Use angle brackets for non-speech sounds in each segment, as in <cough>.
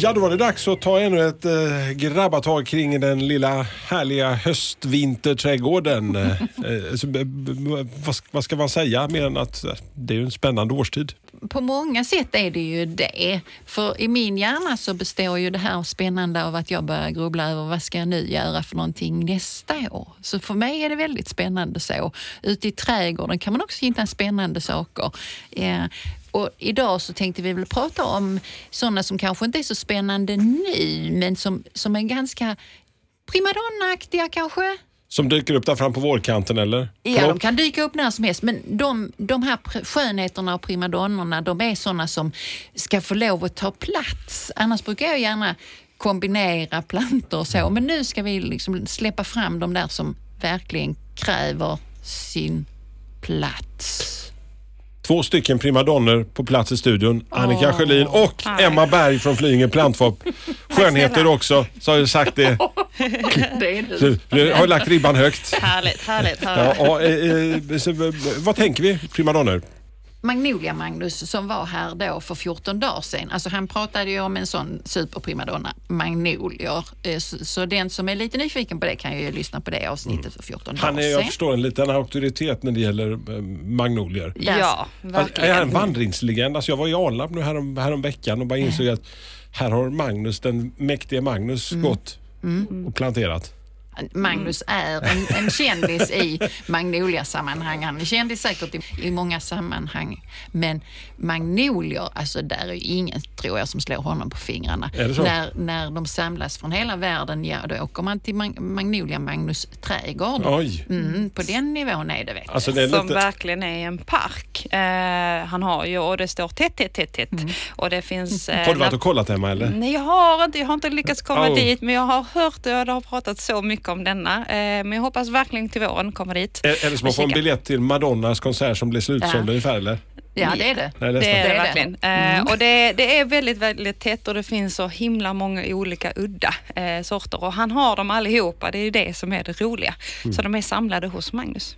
Ja, då var det dags att ta ännu ett eh, grabbatag kring den lilla härliga höstvinterträdgården. <laughs> b- vad, ska- man säga mer än att det är en spännande årstid? På många sätt är det ju det. För i min hjärna så består ju det här spännande av att jag börjar grubbla över vad ska jag nu göra för någonting nästa år. Så för mig är det väldigt spännande så. Ute i trädgården kan man också hitta spännande saker. Och idag så tänkte vi väl prata om sådana som kanske inte är så spännande nu men som, som är ganska primadonnaaktiga kanske. Som dyker upp där fram på vårkanten eller? Ja, Förlåt? de kan dyka upp när som helst. Men de, de här skönheterna och primadonnorna, de är såna som ska få lov att ta plats. Annars brukar jag gärna kombinera plantor och så. Men nu ska vi liksom släppa fram de där som verkligen kräver sin plats. Två stycken primadonner på plats i studion. Annika Åh, Sjölin och Emma Berg från Flyinge Plantfop. Skönheter också, så har jag sagt det. <laughs> Det är du. Har lagt ribban högt. Härligt, härligt, Ja, härligt. och, eh, eh, så, eh, vad tänker vi primadonner? Magnolia Magnus som var här då för 14 dagar sedan. Alltså han pratade ju om en sån superprimadonna, magnolior. Eh, Så, den som är lite nyfiken på det kan ju lyssna på det avsnittet för 14 Han dagar är, jag sedan. förstår, en liten auktoritet när det gäller eh, magnolier. Ja, Alltså, är verkligen. han en vandringslegend? Alltså jag var i Alnarp nu härom, härom veckan och bara insåg att här har Magnus, den mäktige Magnus, gått och planterat. Magnus är en, en kändis i Magnolia-sammanhang. Han är kändis säkert i, i många sammanhang. Men Magnolier, alltså där är ju ingen, tror jag, som slår honom på fingrarna. Det? När, när de samlas från hela världen, ja då åker man till Mag- Magnolia Magnus trädgård. Oj! Mm, på den nivån är det vet Alltså det är Som lite... verkligen är en park. Eh, han har ju, och det står tätt, tätt, tätt, tätt. Och det finns... Eh, Har du varit och kollat hemma eller? Nej, jag har inte, jag har inte lyckats komma Oh. dit, men jag har hört och det har pratat så mycket om denna. Eh, men jag hoppas verkligen till våren komma dit. Det som att få en biljett till Madonnas konsert som blir slutsåld Ja. ungefär eller? Ja, det är det. Nej, Det är det är det. verkligen. Mm. Eh, och det, det är väldigt, väldigt tätt och det finns så himla många olika udda eh, sorter och han har dem allihopa. Det är ju det som är det roliga. Mm. Så de är samlade hos Magnus.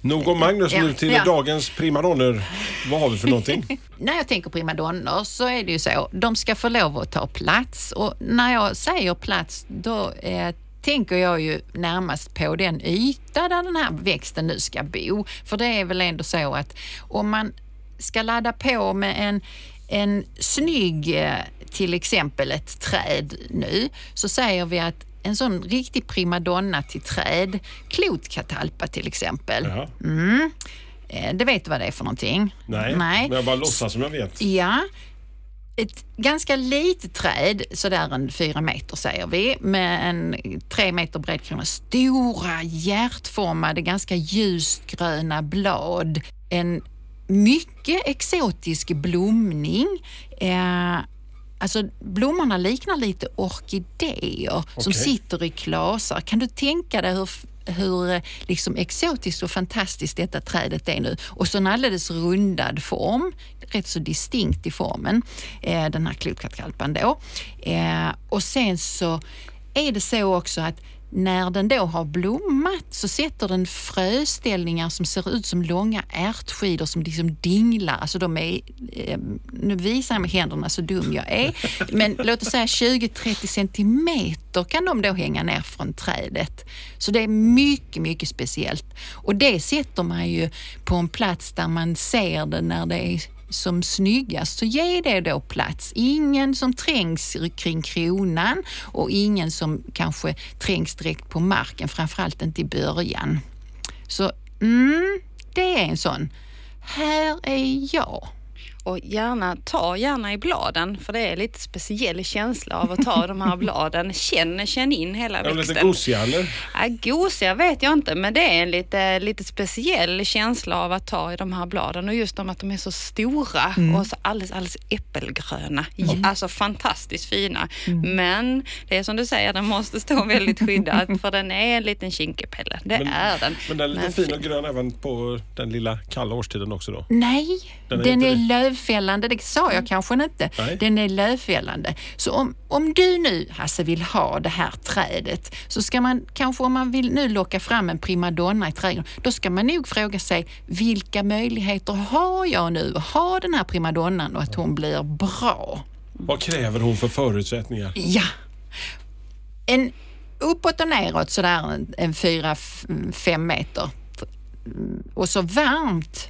Nog om Magnus nu till ja. dagens primadonner. Vad har vi för någonting? <laughs> När jag tänker primadonnor så är det ju så, de ska få lov att ta plats och när jag säger plats då eh, tänker jag ju närmast på den yta där den här växten nu ska bo. För det är väl ändå så att om man ska ladda på med en, en snygg, eh, till exempel ett träd nu, så säger vi att en sån riktig primadonna till träd, klotkatalpa till exempel. Mm. Eh, Det vet du vad det är för någonting? Nej, Nej. men jag bara låtsas som jag vet. Ja. Ett ganska litet träd, sådär en fyra meter säger vi, med en tre meter bred krona. Stora hjärtformade, ganska ljust gröna blad. En mycket exotisk blomning. Eh, Alltså blommorna liknar lite orkidéer som Okej. sitter i klasar. Kan du tänka dig hur, hur eh, liksom exotiskt och fantastiskt detta trädet är nu? Och så en alldeles rundad form, rätt så distinkt i formen, eh, den här klotkattkalpan då. Eh, och sen så är det så också att när den då har blommat så sätter den fröställningar som ser ut som långa ärtskidor som liksom dinglar. Alltså de är, eh, nu visar jag med händerna så dum jag är, <laughs> men låt oss säga 20-30 centimeter kan de då hänga ner från trädet. Så det är mycket, mycket speciellt. Och det sätter man ju på en plats där man ser det när det är som snyggast så ge det då plats. Ingen som trängs kring kronan och ingen som kanske trängs direkt på marken, framförallt inte i början. Så mm, det är en sån. Här är jag och gärna, ta gärna i bladen för det är lite speciell känsla av att ta de här bladen. <laughs> Känn, känn in hela Är växten. lite gosiga eller? Ja, gosiga vet jag inte, men det är en lite, lite speciell känsla av att ta i de här bladen och just om att de är så stora och så alldeles, alldeles äppelgröna. Alltså fantastiskt fina. Men det är som du säger, den måste stå väldigt skyddad <laughs> för den är en liten kinkepelle. Det Men- är den. Men den är lite Men fin och grön även på den lilla kalla årstiden också då? Nej, Den den är är, inte det. Lövfällande. Det sa jag kanske inte. Nej. Den är lövfällande. Så om, om du nu, Hasse, vill ha det här trädet så ska man kanske, om man vill nu locka fram en primadonna i trädgården, då ska man nog fråga sig vilka möjligheter har jag nu att ha den här primadonnan och att hon blir bra? Vad kräver hon för förutsättningar? Ja. En uppåt och neråt sådär en, en fyra, fem meter. Och så varmt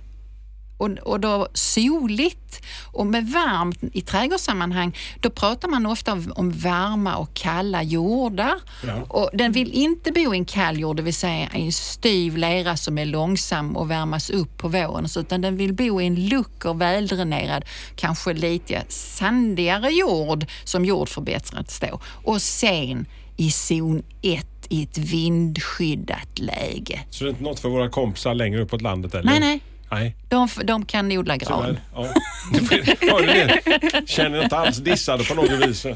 och, och då soligt. Och med varmt i trädgårdssammanhang, då pratar man ofta om, om varma och kalla jordar. Ja. Och den vill inte bo i en kall jord, det vill säga i en styv lera som är långsam och värmas upp på våren. Så, utan den vill bo i en lucker, väldränerad, kanske lite sandigare jord som jordförbättrat står. Och sen i zon 1 i ett vindskyddat läge. Så det är inte något för våra kompisar längre uppåt landet eller? Nej, nej. Nej, De, de kan odla gran. tyvärr. Ja. Känner inte alls dissade på något vis.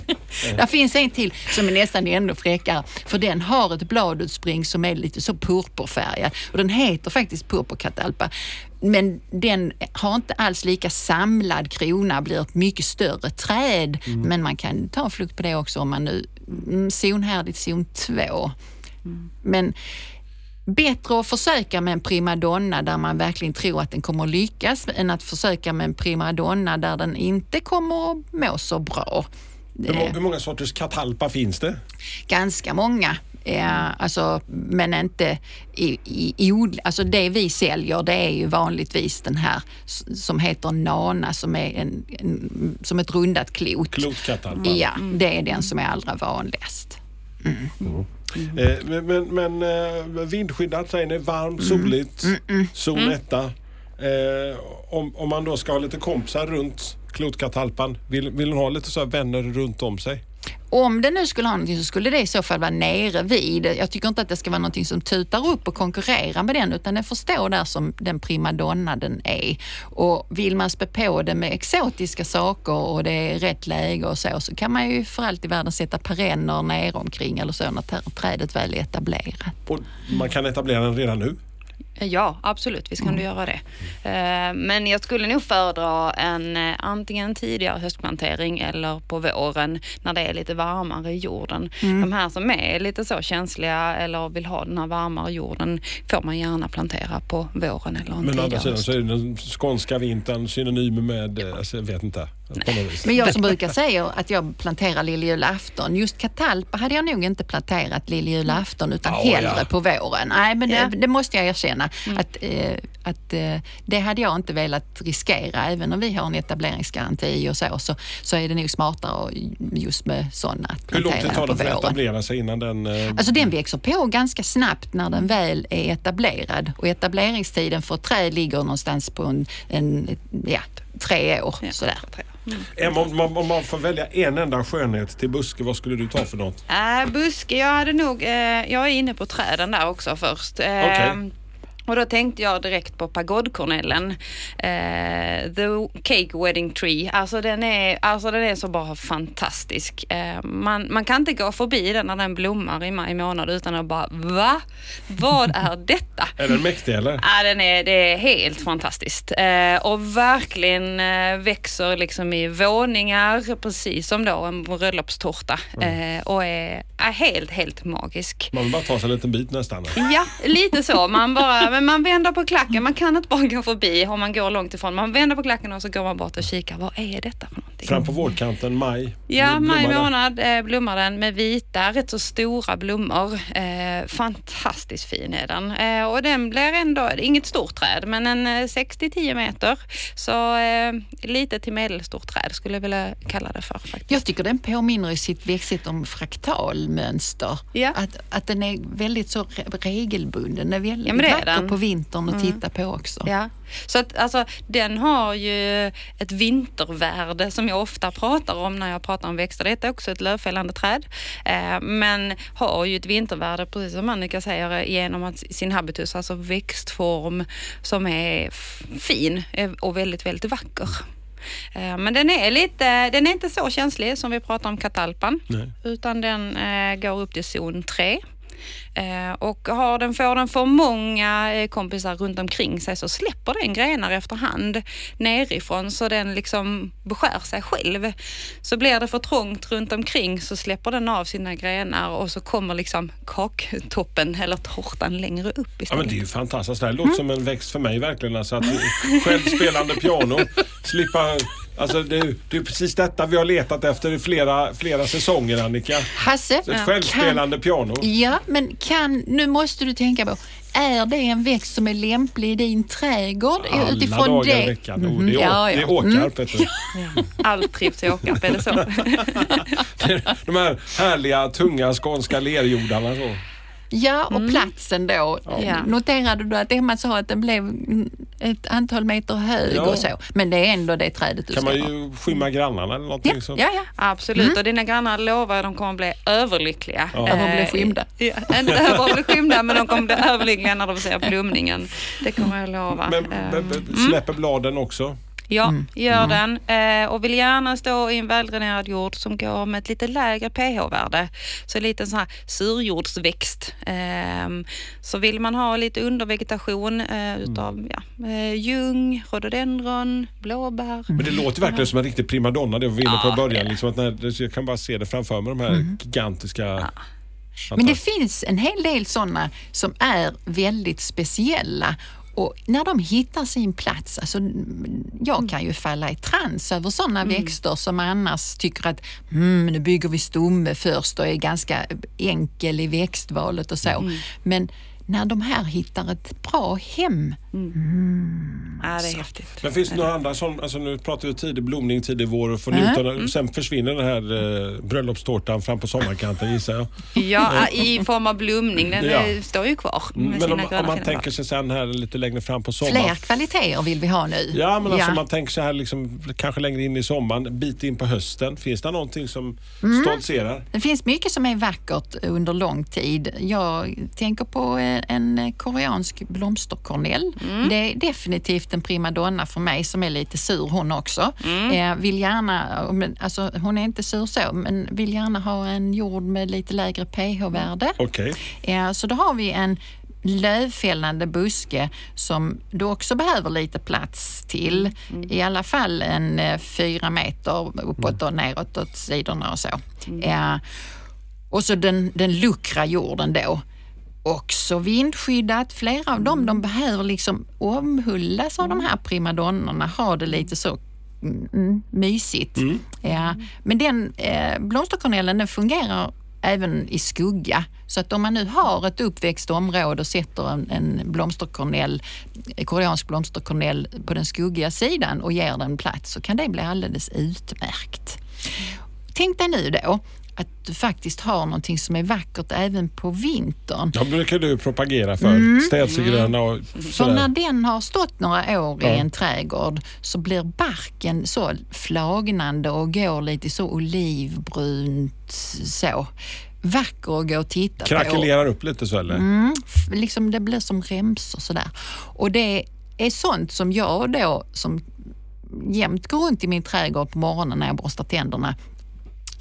Det finns en till som är nästan ännu fräckare för den har ett bladutspring som är lite så purpurfärgad och den heter faktiskt purpurkatalpa. Men den har inte alls lika samlad krona, blir ett mycket större träd. Men man kan ta en flukt på det också om man nu mm, zonhärdigt zon 2. Men bättre att försöka med en primadonna där man verkligen tror att den kommer att lyckas än att försöka med en primadonna där den inte kommer att må så bra. Hur, må- hur många sorters katalpa finns det? Ganska många. Eh, alltså, men inte i, i, i Alltså det vi säljer det är ju vanligtvis den här som heter Nana som är en, en, som ett rundat klot. Klotkatalpa. Ja, det är den som är allra vanligast. Eh, men men, eh, vindskyddat säger ni, varmt, soligt, zon etta. Eh, om, om man då ska ha lite kompisar runt klotkatalpan, vill, vill hon ha lite så vänner runt om sig? Om det nu skulle ha någonting så skulle det i så fall vara nere vid. Jag tycker inte att det ska vara någonting som tutar upp och konkurrerar med den utan den får stå där som den primadonna den är. Och vill man spä på det med exotiska saker och det är rätt läge och så, så kan man ju för allt i världen sätta perenner nere omkring eller så när trädet väl är etablerat. Och man kan etablera den redan nu. Ja, absolut. Visst kan du göra det. Eh, Men jag skulle nog föredra en eh, antingen tidigare höstplantering eller på våren när det är lite varmare i jorden. De här som är lite så känsliga eller vill ha den här varmare jorden får man gärna plantera på våren eller en Men å andra sidan så är den skånska vintern synonym med, eh, alltså, jag vet inte. Men jag som brukar säga att jag planterar lilljulafton, just katalpa hade jag nog inte planterat lilljulafton utan Ja, hellre ja. på våren. Nej, men det, det måste jag erkänna att, eh, att eh, det hade jag inte velat riskera. Även om vi har en etableringsgaranti och så, så, så är det nog smartare just med sådana att Hur lång tid plantera tar det för att etablera sig innan den... eh, Alltså den växer på ganska snabbt när den väl är etablerad och etableringstiden för träd ligger någonstans på en, en ja, tre år. Ja, Sådär. Emma, om, man- om man får välja en enda skönhet till buske, vad skulle du ta för något? Äh, buske, jag hade nog, eh, jag är inne på träden där också först. Eh, Okej. Och då tänkte jag direkt på pagodkornellen. Eh, the Cake Wedding Tree. Alltså den är, alltså den är så bara fantastisk. Eh, man, man kan inte gå förbi den när den blommar i maj månad utan att bara va? Vad är <laughs> detta? Är den mäktig eller? Ja, den är, det är helt fantastiskt. Eh, och verkligen eh, växer liksom i våningar, precis som då en bröllopstårta. Eh, och är, är helt, helt magisk. Man vill bara ta sig en liten bit nästan. Ja, lite så. Man, bara, men man vänder på klacken. Man kan inte bara gå förbi om man går långt ifrån. Man vänder på klacken och så går man bort och kikar. Vad är detta för någonting? Fram på vårkanten, maj. Ja, maj månad eh, blommar den med vita, rätt så stora blommor. Eh, fantastiskt fin är den. Eh, och den blir ändå, inget stort träd, men en eh, 6-10 meter. Så eh, lite till medelstort träd skulle jag vilja kalla det för faktiskt. Jag tycker den påminner i sitt växtsätt om fraktalmönster. Ja. Att, att den är väldigt så re- regelbunden. Den är väldigt Ja, men det är den. Mm. på vintern att titta på också. Ja, Så att alltså, den har ju ett vintervärde som jag ofta pratar om när jag pratar om växter. Detta är också ett lövfällande träd, eh, men har ju ett vintervärde, precis som Annika säger, genom att sin habitus, alltså växtform som är fin eh, och väldigt, väldigt vacker. Eh, Men den är, lite, den är inte så känslig som vi pratar om katalpan, Nej. utan den eh, går upp till zon 3. Eh, och har den, får den för många eh, kompisar runt omkring sig så släpper den grenar efterhand nerifrån så den liksom beskär sig själv. Så blir det för trångt runt omkring så släpper den av sina grenar och så kommer liksom kaktoppen eller tårtan längre upp Ja, istället. men det är ju fantastiskt. Det här låter som en växt för mig verkligen. Alltså att självspelande piano, slippa... Alltså det, är- det är precis detta vi har letat efter i flera, flera säsonger Annika. Hasse, Ett självspelande piano. Ja, men kan, nu måste du tänka på, är det en växt som är lämplig i din trädgård? Alla dagar i veckan. Oh, det, är, Ja, det ja. är Åkarp. vet du. Allt trivs i Åkarp, är det så? <laughs> De här härliga, tunga skånska lerjordarna. Så. Ja, och platsen då. Ja. Noterade du att Emma sa att den blev mm, ett antal meter hög Ja. och så? Men det är ändå det trädet du Kan ska man ha. ju skymma grannarna eller någonting Ja, sånt. ja, ja. Absolut, och dina grannar lovar att de kommer att bli överlyckliga. Ja. Över att bli Eh, skymda. Ja, inte över att bli skymda, men de kommer att bli överlyckliga när de ser blomningen. Det kommer jag lova. Men Eh, b- b- släpper bladen också? Ja, Mm. gör den. Eh, och vill gärna stå i en väldränerad jord som går med ett lite lägre pH-värde. Så lite en sån här surjordsväxt. Eh, så vill man ha lite undervegetation eh, utav ja, eh, ljung, rhododendron, blåbär. Men det låter verkligen som en riktig primadonna det var vi inne på i Ja, början. Liksom att när, jag kan bara se det framför mig, de här gigantiska... Men det finns en hel del sådana som är väldigt speciella och när de hittar sin plats, alltså, jag kan ju falla i trans över sådana växter som annars tycker att mm, nu bygger vi stomme först och är ganska enkel i växtvalet och så. Men när de här hittar ett bra hem, Ja, det är häftigt. Men finns det några andra som, alltså nu pratar vi tidig blomning, tidig vår och får njuta. Mm. Sen försvinner den här eh, bröllopstårtan fram på sommarkanten gissar jag. Ja, i form av blomning. Den Ja. eh, står ju kvar med Men om, om man tänker sig sen här lite längre fram på fler sommaren. kvaliteter vill vi ha nu. Ja, men alltså man tänker så här liksom, kanske längre in i sommaren, en bit in på hösten. Finns det någonting som Mm. stoltserar? Det finns mycket som är vackert under lång tid. Jag tänker på eh, en koreansk blomsterkornell. Det är definitivt en primadonna för mig som är lite sur hon också. Eh, vill gärna, alltså, hon är inte sur så, men vill gärna ha en jord med lite lägre pH-värde. Okej. Eh, så då har vi en lövfällande buske som du också behöver lite plats till. I alla fall en eh, fyra meter uppåt och neråt åt sidorna och så. Eh, och så den, den luckra jorden då. Också vindskyddat. Flera av dem de behöver liksom omhuldas av de här primadonnorna, ha det lite så mm, mm, mysigt. Ja. Men den eh, blomsterkornellen den fungerar även i skugga. Så att om man nu har ett uppväxt område och sätter en, en blomsterkornell, en koreansk blomsterkornell på den skuggiga sidan och ger den plats så kan det bli alldeles utmärkt. Tänk dig nu då att du faktiskt har någonting som är vackert även på vintern. Ja, brukar du propagera för. Städsegröna och För när sådär. den har stått några år i Ja. en trädgård så blir barken så flagnande och går lite så olivbrunt så. Vacker att gå och titta på. Krackelerar upp lite så eller? Mm, liksom det blir som remsor sådär. Och det är sånt som jag då som jämt går runt i min trädgård på morgonen när jag borstar tänderna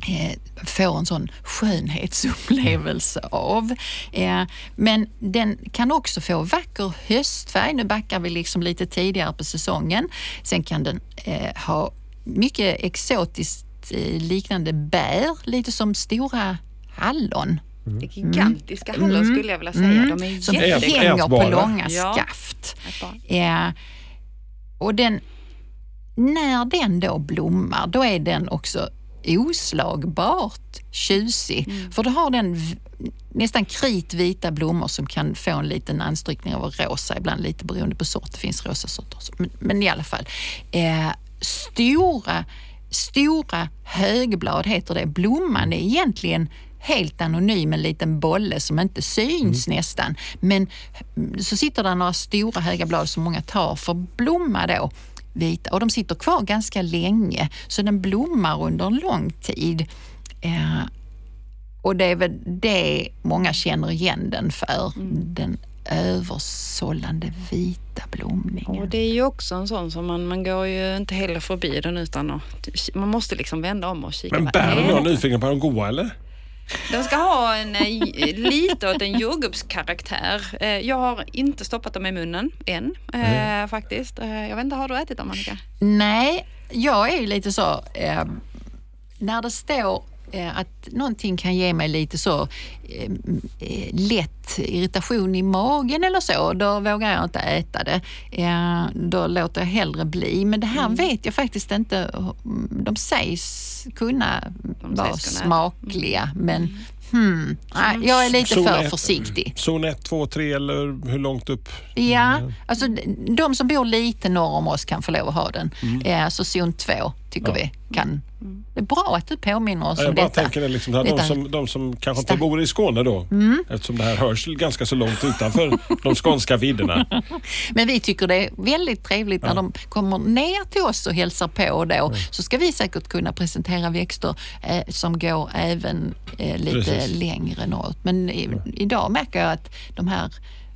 eh, får en sån skönhetsupplevelse av. Eh, men den kan också få vacker höstfärg. Nu backar vi liksom lite tidigare på säsongen. Sen kan den eh, ha mycket exotiskt liknande bär, lite som stora hallon. Det är gigantiska hallon skulle jag vilja säga. De är Som Ät- jätte... hänger på långa Ja. skaft. Och den, när den då blommar, då är den också oslagbart tjusig. För då har den nästan kritvita blommor som kan få en liten anstrykning av rosa, ibland lite beroende på sort. Det finns rosa sorter också. Men, men i alla fall. Eh, stora, stora högblad heter det. Blomman är egentligen helt anonym, en liten bolle som inte syns nästan. Men så sitter det några stora höga blad som många tar för blomma då vita och de sitter kvar ganska länge så den blommar under en lång tid. Eh, och det är väl det många känner igen den för, den översållande vita blomningen. Och det är ju också en sån som man, man går ju inte heller förbi den utan att, man måste liksom vända om och kika. Men vad bären är är jag det? nyfiken på, de goda eller? Den ska ha en, eh, lite åt en jordgubbskaraktär. Eh, Jag har inte stoppat dem i munnen än eh, faktiskt. Jag vet inte, har du ätit dem Annika? Nej, jag är ju lite så, eh, när det står att någonting kan ge mig lite så eh, eh, lätt irritation i magen eller så, då vågar jag inte äta det. Eh, då låter jag hellre bli. Men det här Mm. vet jag faktiskt inte. De sägs kunna De vara sägs kunna äta. smakliga, men hmm, nej, jag är lite Zon för ett- försiktig. Zon 1, 2, 3 eller hur långt upp? Ja, alltså de som bor lite norr om oss kan få lov att ha den. Mm. Eh, så zon 2 tycker vi kan. Det är bra att du påminner oss Ja, jag om bara detta. tänker det liksom, de, Detta- som, de som kanske inte bor i Skåne då, eftersom det här hörs ganska så långt utanför de skånska vidderna. <laughs> Men vi tycker det är väldigt trevligt när de kommer ner till oss och hälsar på då. Så ska vi säkert kunna presentera växter eh, som går även eh, lite Precis. längre norrut. Men i, idag märker jag att de här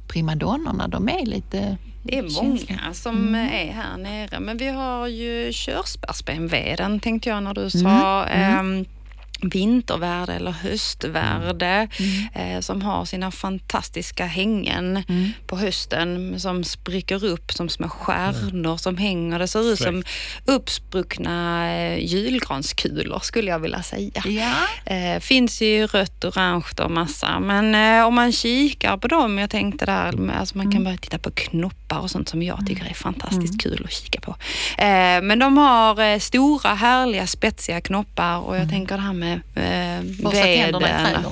primadonnorna, de är lite Det är många som är här nere. Men vi har ju körsbärsbenveden tänkte jag när du sa. ehm, vintervärde eller höstvärde eh, som har sina fantastiska hängen på hösten som spricker upp som små stjärnor som hänger. Det ser ut som uppspruckna eh, julgranskulor skulle jag vilja säga. Ja. Eh, finns i rött, orange och massa. Men eh, om man kikar på dem, jag tänkte där, med- alltså man kan börja titta på knoppar och sånt som jag tycker är fantastiskt kul att kika på. Eh, men de har eh, stora, härliga, spetsiga knoppar och jag tänker det här med eh, Borsta veden.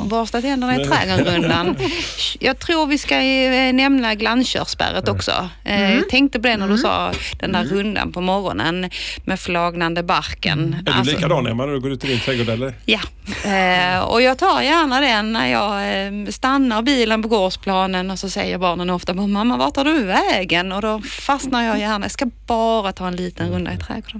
Borsta tänderna i trädgården-rundan. <laughs> Jag tror vi ska eh, nämna glanskörsbäret också. Eh, Jag tänkte på det när du sa den där rundan på morgonen med flagnande barken. Är du Alltså- likadan Emma när du går ut i din trädgård eller? Ja, eh, och jag tar gärna den när jag eh, stannar bilen på gårdsplanen och så säger barnen ofta mamma vart tar du vägen? Och då fastnar jag gärna, jag ska bara ta en liten runda i trädgården.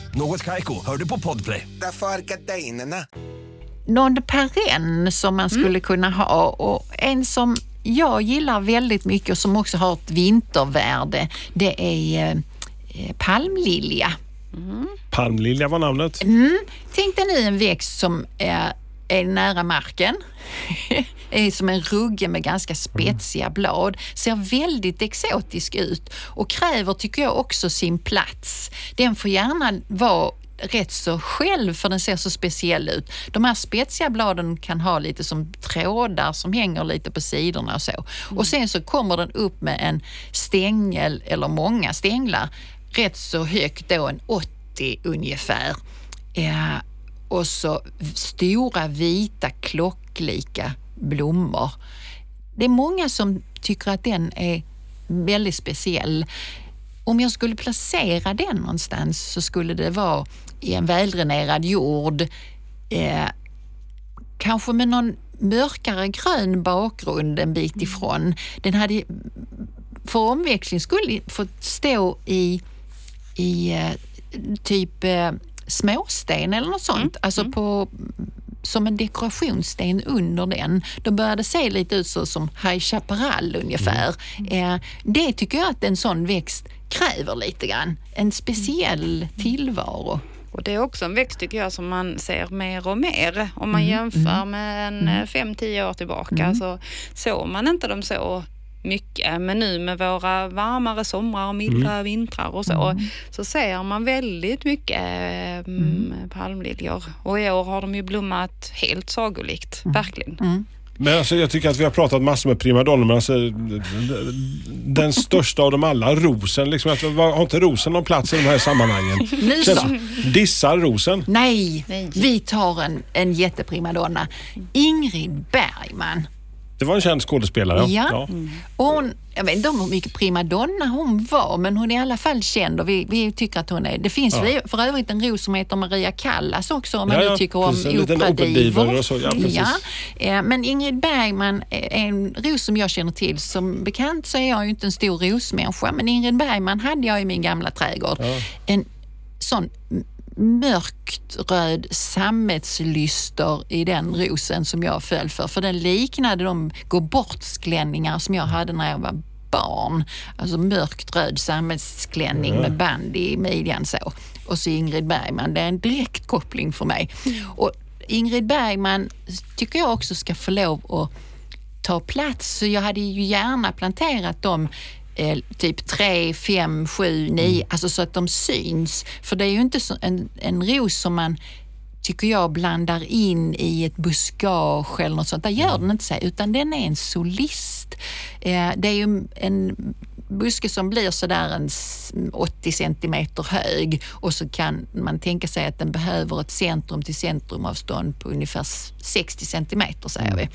Något Kaiko, hör du på Podplay. Därför är någon perenn som man skulle kunna ha och en som jag gillar väldigt mycket och som också har ett vintervärde, det är eh, palmlilja. Palmlilja var namnet. Tänk dig nu en växt som är, är nära marken. <laughs> är som en rugge med ganska spetsiga blad. Ser väldigt exotisk ut och kräver, tycker jag, också sin plats. Den får gärna vara rätt så själv för den ser så speciell ut. De här spetsiga bladen kan ha lite som trådar som hänger lite på sidorna och så. Och sen så kommer den upp med en stängel eller många stänglar rätt så högt då, en 80 ungefär. Eh, och så stora vita klocklika blommor. Det är många som tycker att den är väldigt speciell. Om jag skulle placera den någonstans så skulle det vara i en väldränerad jord, eh, kanske med någon mörkare grön bakgrund en bit ifrån. Den hade för omväxling skulle fått stå i, i eh, typ eh, småsten eller något sånt. Alltså på som en dekorationssten under den. Då börjar det se lite ut så som High Chaparral ungefär. Eh, det tycker jag att en sån växt kräver lite grann. En speciell tillvaro. Och det är också en växt tycker jag som man ser mer och mer. Om man Mm, jämför med en 5-10 år tillbaka så såg man inte dem så mycket. Men nu med våra varmare somrar och mildare vintrar och så, Mm. så ser man väldigt mycket mm, palmliljor. Och i år har de ju blommat helt sagolikt, Mm. verkligen. Men alltså, jag tycker att vi har pratat massor med primadonnor men alltså, den största av dem alla, rosen. Liksom, att, har inte rosen någon plats i de här sammanhangen? <laughs> Känns, dissar rosen? Nej, Nej. vi tar en, en jätteprimadonna. Ingrid Bergman. Det var en känd skådespelare. Ja. Och hon, jag vet inte hur mycket primadonna hon var, men hon är i alla fall känd och vi, vi tycker att hon är... Det finns för, för övrigt en ros som heter Maria Callas också om man Ja, nu ja, tycker om precis. Så, ja, precis. Eh, Men Ingrid Bergman är en ros som jag känner till. Som bekant så är jag ju inte en stor rosmänniska, men Ingrid Bergman hade jag i min gamla trädgård. En sån mörkt röd sammetslyster i den rosen som jag föll för. För den liknade de gå bort-klänningar som jag hade när jag var barn. Alltså mörkt röd sammetsklänning med band i midjan så. Och så Ingrid Bergman, det är en direkt koppling för mig. Och Ingrid Bergman tycker jag också ska få lov att ta plats. Så jag hade ju gärna planterat dem eh, typ 3, 5, 7, 9, alltså så att de syns. För det är ju inte en, en ros som man tycker jag blandar in i ett buskage eller något sånt. Där gör den inte så, utan den är en solist. Eh, det är ju en buske som blir sådär en s- 80 centimeter hög och så kan man tänka sig att den behöver ett centrum till centrumavstånd på ungefär s- 60 centimeter säger vi.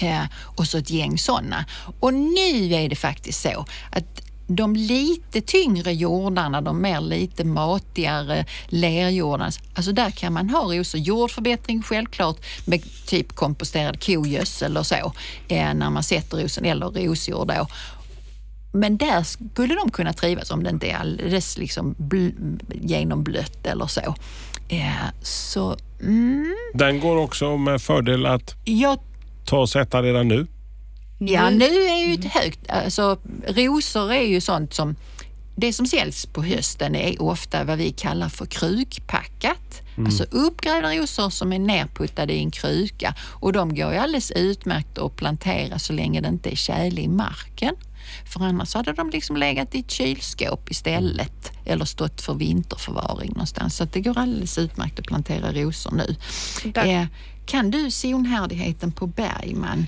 Eh, och så ett gäng sådana. Och nu är det faktiskt så att de lite tyngre jordarna, de mer lite matigare lerjordarna, alltså där kan man ha rosor. Jordförbättring självklart med typ komposterad kogödsel och så eh, när man sätter rosen, eller rosjord då. Men där skulle de kunna trivas om det inte är alldeles liksom bl- genomblött eller så. Eh, så mm, Den går också med fördel att jag ta och sätta redan nu. Ja, nu är ju ett högt... Alltså, rosor är ju sånt som... Det som säljs på hösten är ofta vad vi kallar för krukpackat. Alltså uppgrävda rosor som är nerputtade i en kruka och de går ju alldeles utmärkt att plantera så länge det inte är tjäle i marken. För annars hade de liksom legat i ett kylskåp istället eller stått för vinterförvaring någonstans. Så det går alldeles utmärkt att plantera rosor nu. Där- Eh, kan du zonhärdigheten på Bergman?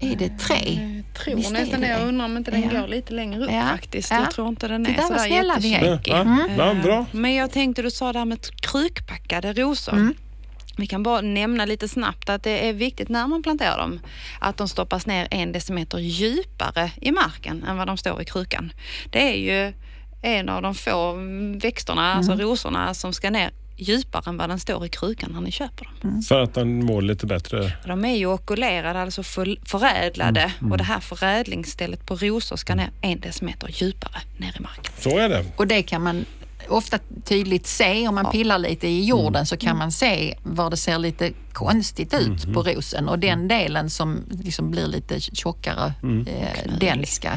Är det tre? Jag tror Visst nästan det. Jag det. undrar om inte den Ja. går lite längre upp Ja. faktiskt. Ja. Jag tror inte den är vad sådär snälla vi är. jättetjockig. Ja, ja, bra. Eh, Men jag tänkte, du sa det här med krukpackade rosor. Vi kan bara nämna lite snabbt att det är viktigt när man planterar dem att de stoppas ner en decimeter djupare i marken än vad de står i krukan. Det är ju en av de få växterna, alltså rosorna, som ska ner djupare än vad den står i krukan när ni köper dem. För att den mår lite bättre. De är ju okulerade, alltså för, förädlade och det här förädlingsstället på rosor ska ner en decimeter djupare ner i marken. Så är det. Och det kan man ofta tydligt se om man pillar lite i jorden så kan man se var det ser lite konstigt ut på rosen och den delen som liksom blir lite tjockare, eh, den ska,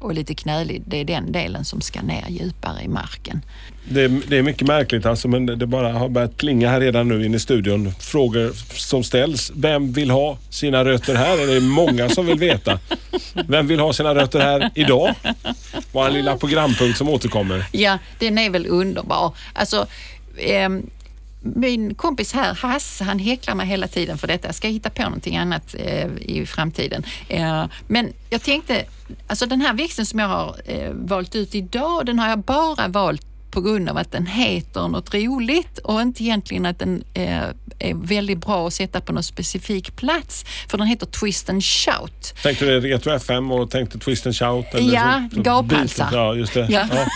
och lite knölig, det är den delen som ska ner djupare i marken. Det är, det är mycket märkligt alltså, men det bara har börjat plinga här redan nu inne i studion. Frågor som ställs. Vem vill ha sina rötter här? Det är många som vill veta. Vem vill ha sina rötter här idag? Var en lilla programpunkt som återkommer. Ja, den är väl underbar. Alltså, ehm, min kompis här, Hasse, han häcklar mig hela tiden för detta. Jag ska hitta på någonting annat eh, i framtiden. Eh, men jag tänkte, alltså den här växten som jag har eh, valt ut idag, den har jag bara valt på grund av att den heter något roligt och inte egentligen att den eh, är väldigt bra att sätta på någon specifik plats. För den heter Twist and Shout. Tänkte du Retro FM och tänkte Twist and Shout? Eller Ja, så- så- gaphalsar. Ja, just det. Ja. Ja.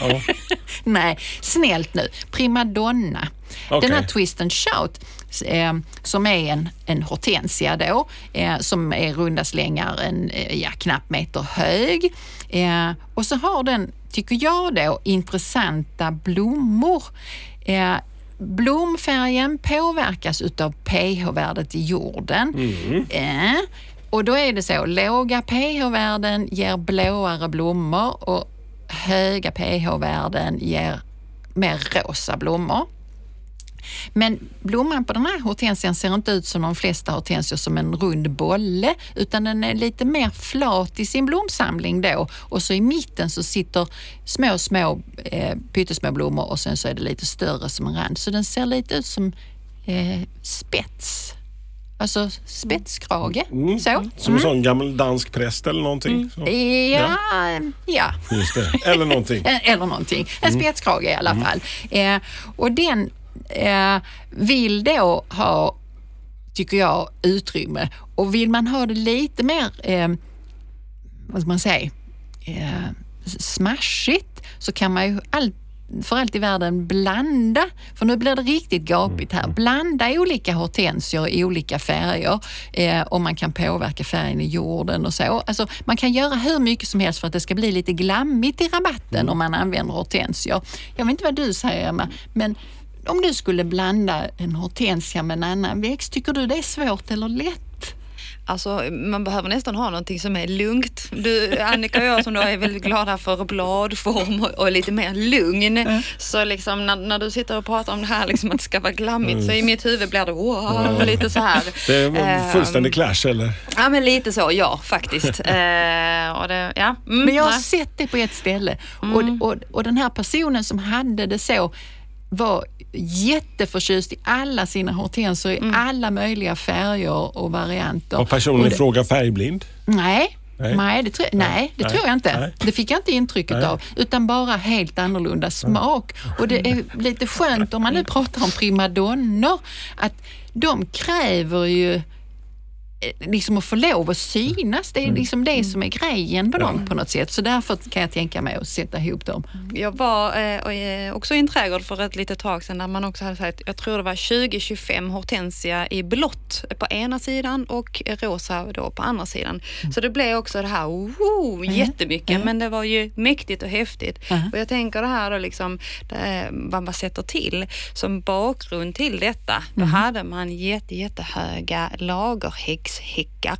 Ja. <laughs> Nej, snällt nu. Primadonna. Okej. Den här Twist and Shout eh, som är en, en hortensia då, eh, som är runda slängar en eh, ja, knapp meter hög. Eh, och så har den, tycker jag då, intressanta blommor. Eh, blomfärgen påverkas utav pH-värdet i jorden. Eh, och då är det så, låga pH-värden ger blåare blommor och höga pH-värden ger mer rosa blommor. Men blomman på den här hortensian ser inte ut som de flesta hortensior som en rund bolle utan den är lite mer flat i sin blomsamling då och så i mitten så sitter små, små eh, pyttesmå blommor och sen så är det lite större som en rand. Så den ser lite ut som eh, spets. Alltså spetskrage. Mm. Så. Som en sån gammal dansk präst eller någonting. Så. Ja, ja. Just det. Eller någonting. <laughs> Eller någonting. En spetskrage i alla fall. Eh, och den eh, vill då ha, tycker jag, utrymme. Och vill man ha det lite mer, eh, vad ska man säga, eh, smashigt så kan man ju all, för allt i världen blanda, för nu blir det riktigt gapigt här, blanda olika hortensior i olika färger eh, och man kan påverka färgen i jorden och så. Alltså, man kan göra hur mycket som helst för att det ska bli lite glammigt i rabatten om man använder hortensior. Jag vet inte vad du säger Emma, men om du skulle blanda en hortensia med en annan växt, tycker du det är svårt eller lätt? Alltså, man behöver nästan ha någonting som är lugnt. Du, Annika och jag som då är väldigt glada för bladform och, och lite mer lugn. Mm. Så liksom när, när du sitter och pratar om det här, liksom, att det ska vara glammigt, så i mitt huvud blir det wow, lite så här. Det är en fullständig Ehm, clash eller? Ja men lite så, ja faktiskt. <laughs> eh, och det, ja. Mm, Men jag har nej. sett det på ett ställe Mm. och, och, och den här personen som hade det så var jätteförtjust i alla sina hortensior Mm. i alla möjliga färger och varianter. Var personen i fråga färgblind? Nej, Nej. nej. det, tror, nej, det Nej. tror jag inte. Nej. Det fick jag inte intrycket Nej. av. Utan bara helt annorlunda smak. Och det är lite skönt om man nu pratar om primadonnor att de kräver ju liksom att få lov att synas. Det är liksom det som är grejen på dem på något sätt. Så därför kan jag tänka mig att sätta ihop dem. Jag var eh, och, eh, också i en trädgård för ett litet tag sedan där man också hade sagt, jag tror det var 20-25 hortensia i blått på ena sidan och rosa då på andra sidan. Så det blev också det här, woho, jättemycket, men det var ju mäktigt och häftigt. Och jag tänker det här då liksom, det, vad man sätter till som bakgrund till detta. Då hade man jätte, jättehöga lagerhäckshäckar.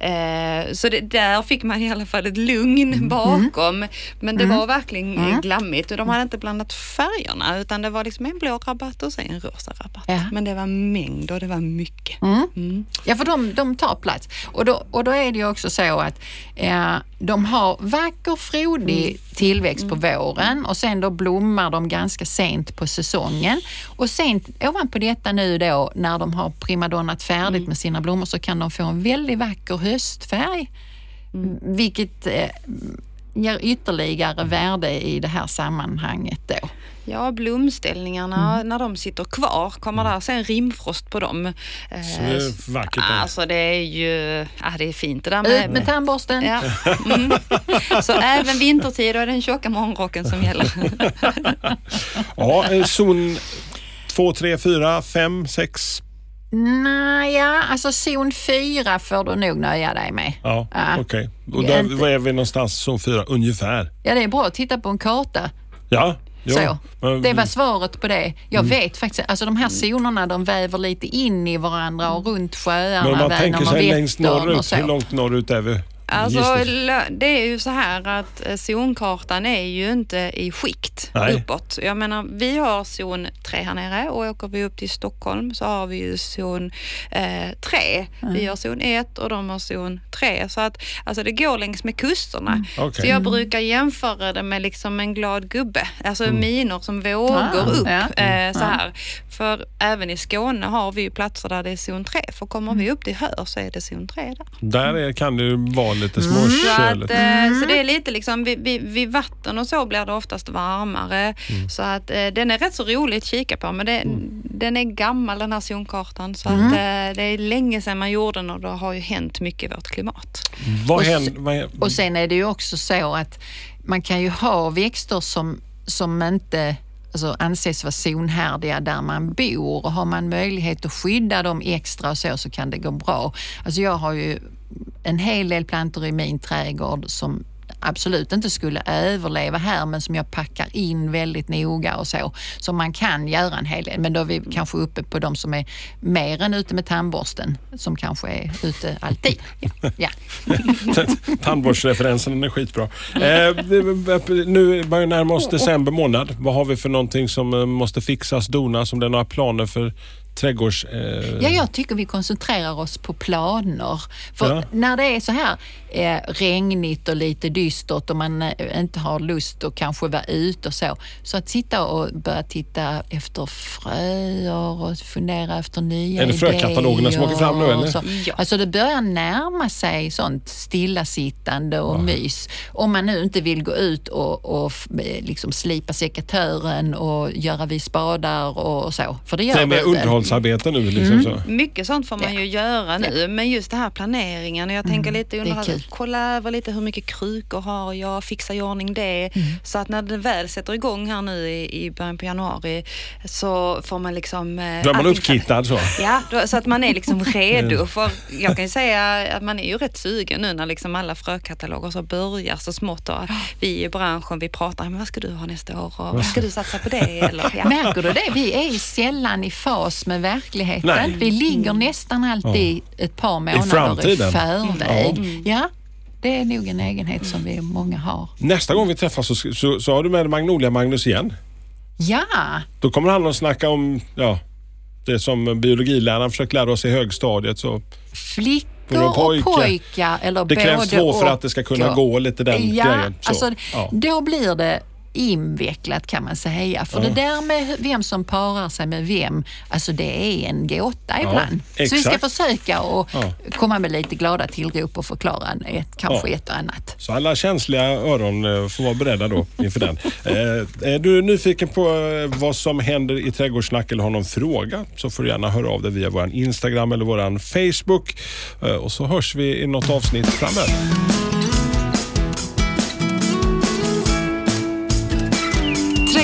Eh, så det, där fick man i alla fall ett lugn bakom. Men det var verkligen glammigt och de hade inte blandat färgerna utan det var liksom en blå rabatt och sen en rosa rabatt. Ja. Men det var mängd och det var mycket. Mm. Ja, för de, de tar plats. Och då, och då är det ju också så att eh, de har vacker, frodig tillväxt på våren och sen då blommar de ganska sent på säsongen. Och sen ovanpå detta nu då när de har primadonnat färdigt med sina blommor så kan de få en väldigt vacker höstfärg. Vilket eh, ger ytterligare värde i det här sammanhanget då. Ja, blomställningarna när de sitter kvar, kommer där sen rimfrost på dem. Eh, Så det är vackert. Alltså det är ju, ja, det är fint det där Ut med, med tandborsten. Ja. Mm. <laughs> Så även vintertid är det den tjocka morgonrocken som gäller. <laughs> Ja, eh, zon 2, 3, 4, 5, 6. Nej, ja, alltså zon 4 får du nog nöja dig med. Ja, Ja. okej. Och där, inte- var är vi någonstans? Zon 4 ungefär? Ja, det är bra att titta på en karta. Ja. ja. Men- Det var svaret på det. Jag Mm. vet faktiskt, alltså de här zonerna de väver lite in i varandra och runt sjöarna. Men om man tänker sig längst norrut, hur långt norrut är vi? Alltså, det är ju så här att eh, zonkartan är ju inte i skikt Nej. uppåt. Jag menar, vi har zon 3 här nere och åker vi upp till Stockholm så har vi ju zon eh, 3. Vi har zon 1 och de har zon 3. Så att alltså, det går längs med kusterna. Okej. Så jag brukar jämföra det med liksom en glad gubbe. Alltså Mm. minor som vågor Ah, upp. ja. Eh, så här. För även i Skåne har vi ju platser där det är zon 3. För kommer vi upp till Hör så är det zon 3 där. Där är, kan det ju vara lite Så, att, småköligt. eh, så det är lite liksom, vid, vid, vid vatten och så blir det oftast varmare. Så att eh, den är rätt så rolig att kika på men det, den är gammal den här zonkartan så att eh, det är länge sedan man gjorde den och det har ju hänt mycket i vårt klimat. Vad och händer? Och sen är det ju också så att man kan ju ha växter som, som inte alltså, anses vara zonhärdiga där man bor och har man möjlighet att skydda dem extra och så, så kan det gå bra. Alltså jag har ju en hel del plantor i min trädgård som absolut inte skulle överleva här men som jag packar in väldigt noga och så. Så man kan göra en hel del men då är vi kanske uppe på de som är mer än ute med tandborsten som kanske är ute alltid. Ja. ja. <laughs> Tandvårdsreferensen är skitbra. Eh, nu börjar närma oss december månad. Vad har vi för någonting som eh, måste fixas, donas? Om det är några planer för trädgårds... Eh... Ja, jag tycker vi koncentrerar oss på planer. För Ja. när det är så här eh, regnigt och lite dystert och man eh, inte har lust att kanske vara ute och så. Så att sitta och börja titta efter fröer och fundera efter nya Är det frökatalogerna som åker fram nu, idéer eller? och Så. Ja. Alltså det börjar närma sig sånt stillasittande och mys. Om man nu inte vill gå ut och, och eh, liksom slipa sekatören och göra vid spadar och så. För det gör Det är du mer väl? Underhållsarbete nu. Liksom, så. Mycket sånt får man ju göra nu, men just det här planeringen. Jag tänker lite Mm, det är under kul. kolla över lite hur mycket krukor har jag, fixa i ordning det. Mm. Så att när det väl sätter igång här nu i, i början på januari så får man liksom... Då är man uppkittad så. Ja, då, så att man är liksom <laughs> redo. För jag kan ju säga att man är ju rätt sugen nu när liksom alla frökataloger så börjar så smått. Och vi i branschen vi pratar, men vad ska du ha nästa år och vad ska du satsa på det? Eller, ja. Märker du det? Vi är sällan i fas med verkligheten. Nej. Vi ligger nästan alltid ett par månader i, framtiden. förväg. Ja. det är nog en egenhet som vi många har. Nästa gång vi träffas så, så, så har du med dig Magnolia Magnus igen. Ja, Då kommer han att snacka om ja, det som biologiläraren försökt lära oss i högstadiet. Så flickor och pojkar. och pojkar. Eller Det krävs två för och. att det ska kunna gå lite den ja, grejen. Så, Alltså, ja. Då blir det invecklat kan man säga. För det där med vem som parar sig med vem, alltså det är en gåta ibland. Så vi ska exakt. försöka att Ja. komma med lite glada tillrop och förklara ett, kanske Ja. ett och annat. Så alla känsliga öron eh, får vara beredda då inför den. Eh, är du nyfiken på eh, vad som händer i Trädgårdssnack eller har någon fråga så får du gärna höra av dig via vår Instagram eller vår Facebook. Eh, och så hörs vi i något avsnitt framöver.